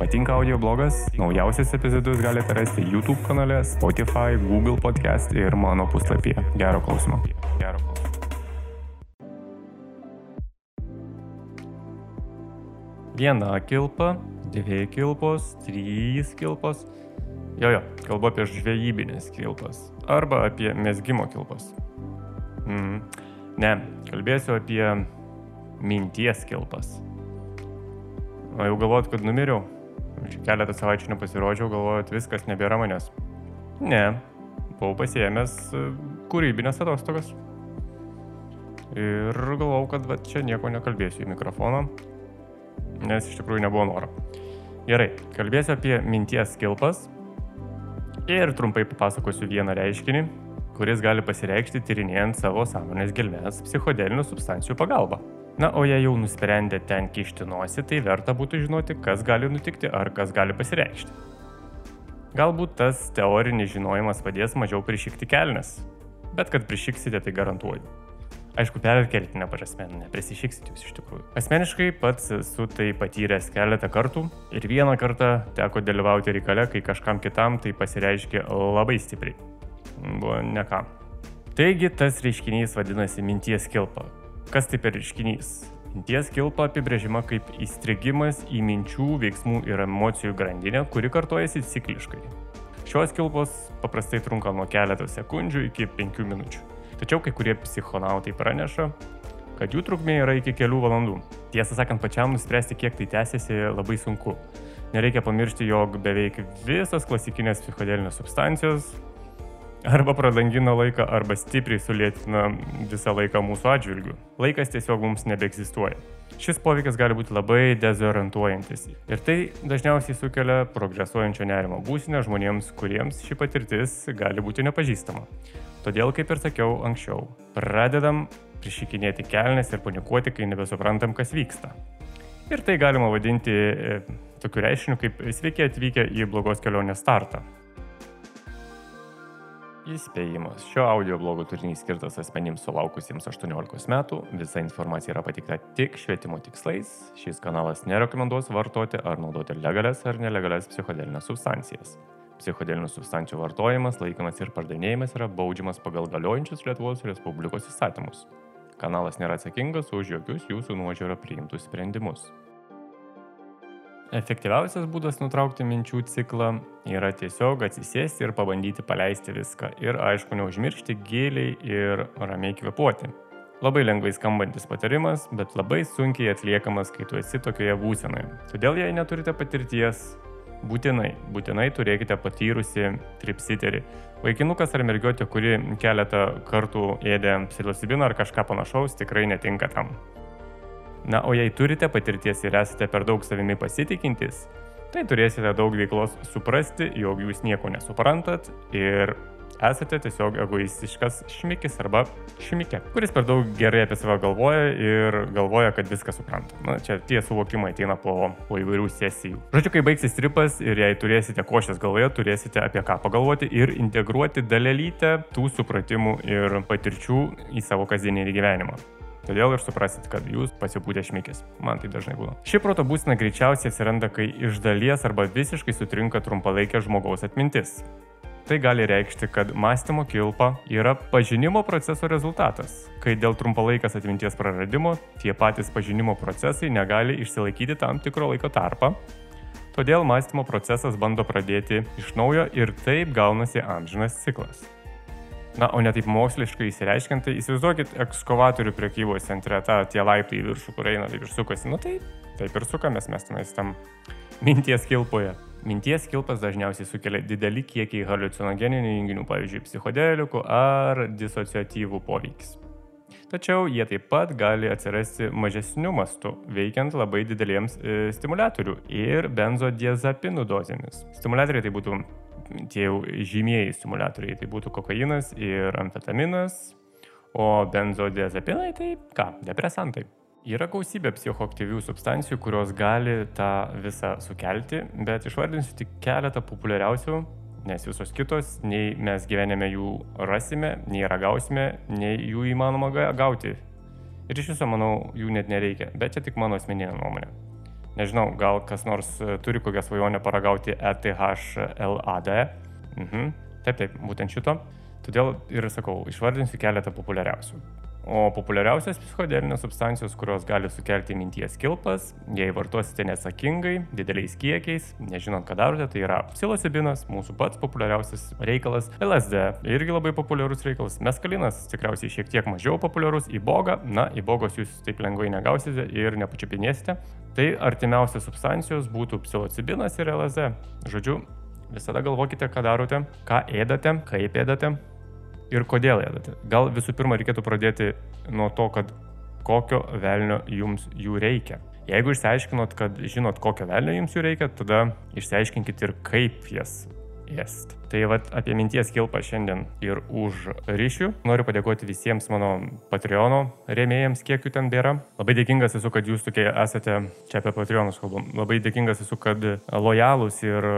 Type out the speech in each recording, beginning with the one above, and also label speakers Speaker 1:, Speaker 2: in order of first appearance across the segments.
Speaker 1: Patinka audio blogas? Naujausias epizodus galite rasti YouTube kanale, Spotify, Google podcast ir mano puslapyje. Gero klausimo. Gero klausimo. Viena kilpa, dvi kilpos, trys kilpos. Jo, jo, kalbu apie žvejybinės kilpas. Arba apie mesgymo kilpas. Mm. Ne, kalbėsiu apie minties kilpas. O jau galvojot, kad numiriau. Keletą savaičių nepasirodžiau, galvojot, viskas nebėra manęs. Ne, buvau pasiemęs e, kūrybinės atostogas. Ir galvojau, kad va, čia nieko nekalbėsiu į mikrofoną, nes iš tikrųjų nebuvo noro. Gerai, kalbėsiu apie minties kilpas ir trumpai papasakosiu vieną reiškinį, kuris gali pasireikšti tyrinėjant savo sąmonės gelmes psichodelinių substancijų pagalba. Na, o jei jau nusprendė ten kišti nosį, tai verta būtų žinoti, kas gali nutikti ar kas gali pasireikšti. Galbūt tas teorinis žinojimas padės mažiau prišikti kelnes, bet kad prišiksite, tai garantuoju. Aišku, perkeltinė prasme, neprisišiksit jūs iš tikrųjų. Asmeniškai pats esu tai patyręs keletą kartų ir vieną kartą teko dalyvauti reikale, kai kažkam kitam tai pasireiškė labai stipriai. Buvo ne ką. Taigi tas reiškinys vadinasi minties kilpa, Kas tai per reiškinys? Minties kilpa apibrėžima kaip įstrigimas į minčių, veiksmų ir emocijų grandinę, kuri kartojasi cikliškai. Šios kilpos paprastai trunka nuo keletos sekundžių iki penkių minučių. Tačiau kai kurie psichonautai praneša, kad jų trukmė yra iki kelių valandų. Tiesą sakant, pačiam nuspręsti, kiek tai tęsiasi, labai sunku. Nereikia pamiršti, jog beveik visos klasikinės psichodelinės substancijos arba pradangina laiką, arba stipriai sulėtina visą laiką mūsų atžvilgių. Laikas tiesiog mums nebeegzistuoja. Šis poveikis gali būti labai dezorientuojantis ir tai dažniausiai sukelia progresuojančio nerimo būsinę žmonėms, kuriems ši patirtis gali būti nepažįstama. Todėl, kaip ir sakiau anksčiau, pradedam prišikinėti kelnes ir panikuoti, kai nebesuprantam, kas vyksta. Ir tai galima vadinti e, tokiu reiškiniu kaip sveiki atvykę į blogos kelionės startą. Įspėjimas. Šio audio blogo turinys skirtas asmenims sulaukusiems 18 metų. Visa informacija yra patikta tik švietimo tikslais. Šis kanalas nerekomenduos vartoti ar naudoti legalias ar nelegalias psichodelinės substancijas. Psichodelinių substancijų vartojimas, laikymas ir pardavinėjimas yra baudžiamas pagal galiojančius Lietuvos Respublikos įstatymus. Kanalas nėra atsakingas už jokius jūsų nuožiūro priimtus sprendimus. Efektyviausias būdas nutraukti minčių ciklą yra tiesiog atsisėsti ir pabandyti paleisti viską. Ir aišku, neužmiršti giliai ir ramiai kvepuoti. Labai lengvai skambantis patarimas, bet labai sunkiai atliekamas, kai tu esi tokioje būsenoje. Todėl jei neturite patirties, būtinai, būtinai turėkite patyrusi tripsiterį. Vaikinukas ar mergiotė, kuri keletą kartų ėdė psilocibiną ar kažką panašaus, tikrai netinka tam. Na, o jei turite patirties ir esate per daug savimi pasitikintis, tai turėsite daug veiklos suprasti, jog jūs nieko nesuprantat ir esate tiesiog egoistiškas šmikis arba šmikė, kuris per daug gerai apie save galvoja ir galvoja, kad viską supranta. Na, čia tie suvokimai ateina po, po įvairių sesijų. Žodžiu, kai baigsis tripas ir jei turėsite košės galvoje, turėsite apie ką pagalvoti ir integruoti dalelytę tų supratimų ir patirčių į savo kasdienį gyvenimą. Todėl ir suprasit, kad jūs pasipūtė šmikis. Man tai dažnai būna. Ši proto būsena greičiausiai atsiranda, kai iš dalies arba visiškai sutrinka trumpalaikė žmogaus atmintis. Tai gali reikšti, kad mąstymo kilpa yra pažinimo proceso rezultatas, kai dėl trumpalaikės atminties praradimo tie patys pažinimo procesai negali išsilaikyti tam tikro laiko tarpą, todėl mąstymo procesas bando pradėti iš naujo ir taip gaunasi amžinas ciklas. Na, o ne taip moksliškai įsireiškiant, tai įsivaizduokit ekskavatorių priekybos centre, tą tie laiptai į viršų, kur eina, taip ir sukasi. Nu tai taip ir sukamės mes tenais tam minties kilpoje. Minties kilpas dažniausiai sukelia didelį kiekį halucinogeninių junginių, pavyzdžiui, psichodelikų ar disociatyvų poveikis. Tačiau jie taip pat gali atsirasti mažesniu mastu, veikiant labai dideliems e, stimulatorių ir benzodiazepinų dozėmis. Stimulatoriai tai būtų tie jau žymieji stimulatoriai, tai būtų kokainas ir amfetaminas, o benzodiazepinai tai ką, depresantai. Yra gausybė psichoaktyvių substancijų, kurios gali tą visą sukelti, bet išvardinsiu tik keletą populiariausių, nes visos kitos, nei mes gyvenime jų rasime, nei ragausime, nei jų įmanoma gauti. Ir iš viso, manau, jų net nereikia, bet čia tik mano asmeninė nuomonė. Nežinau, gal kas nors e, turi kokią svajonę paragauti ETHLAD. Mhm. Taip, taip, būtent šito. Todėl ir sakau, išvardinsiu keletą populiariausių. O populiariausios psichodelinės substancijos, kurios gali sukelti minties kilpas, jei vartosite neatsakingai, dideliais kiekiais, nežinant, ką darote, tai yra psilocibinas, mūsų pats populiariausias reikalas, LSD, irgi labai populiarus reikalas, meskalinas, tikriausiai šiek tiek mažiau populiarus, įboga, na, įbogos jūs taip lengvai negausite ir nepačiupinėsite. Tai artimiausios substancijos būtų psilocibinas ir LSD. Žodžiu, visada galvokite, ką darote, ką ėdate, kaip ėdate, ir kodėl ėdate. Gal visų pirma reikėtų pradėti nuo to, kad kokio velnio jums jų reikia. Jeigu išsiaiškinot, kad žinot, kokio velnio jums jų reikia, tada išsiaiškinkit ir kaip jas ėst. Tai vad apie minties kilpą šiandien ir už ryšių. Noriu padėkoti visiems mano Patreono rėmėjams, kiek jų ten bėra. Labai dėkingas esu, kad jūs tokie esate, čia apie Patreonus kalbam, labai dėkingas esu, kad lojalūs ir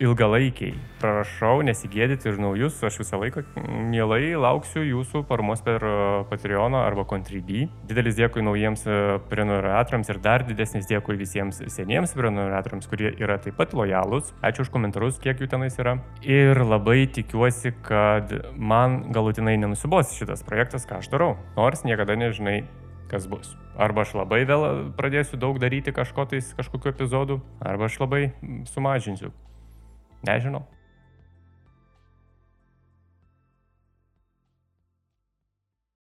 Speaker 1: ilgalaikiai. Prašau nesigėdyti ir naujus, aš visą laiką mielai lauksiu jūsų paramos per Patreoną arba Contribui. Didelis dėkui naujiems prenumeratoriams ir dar didesnis dėkui visiems seniems prenumeratoriams, kurie yra taip pat lojalūs. Ačiū už komentarus, kiek jų tenais yra. Ir ir labai tikiuosi, kad man galutinai nenusibos šitas projektas, ką aš darau. Nors niekada nežinai, kas bus. Arba aš labai vėl pradėsiu daug daryti kažko tais, kažkokiu epizodu, arba aš labai sumažinsiu. Nežinau.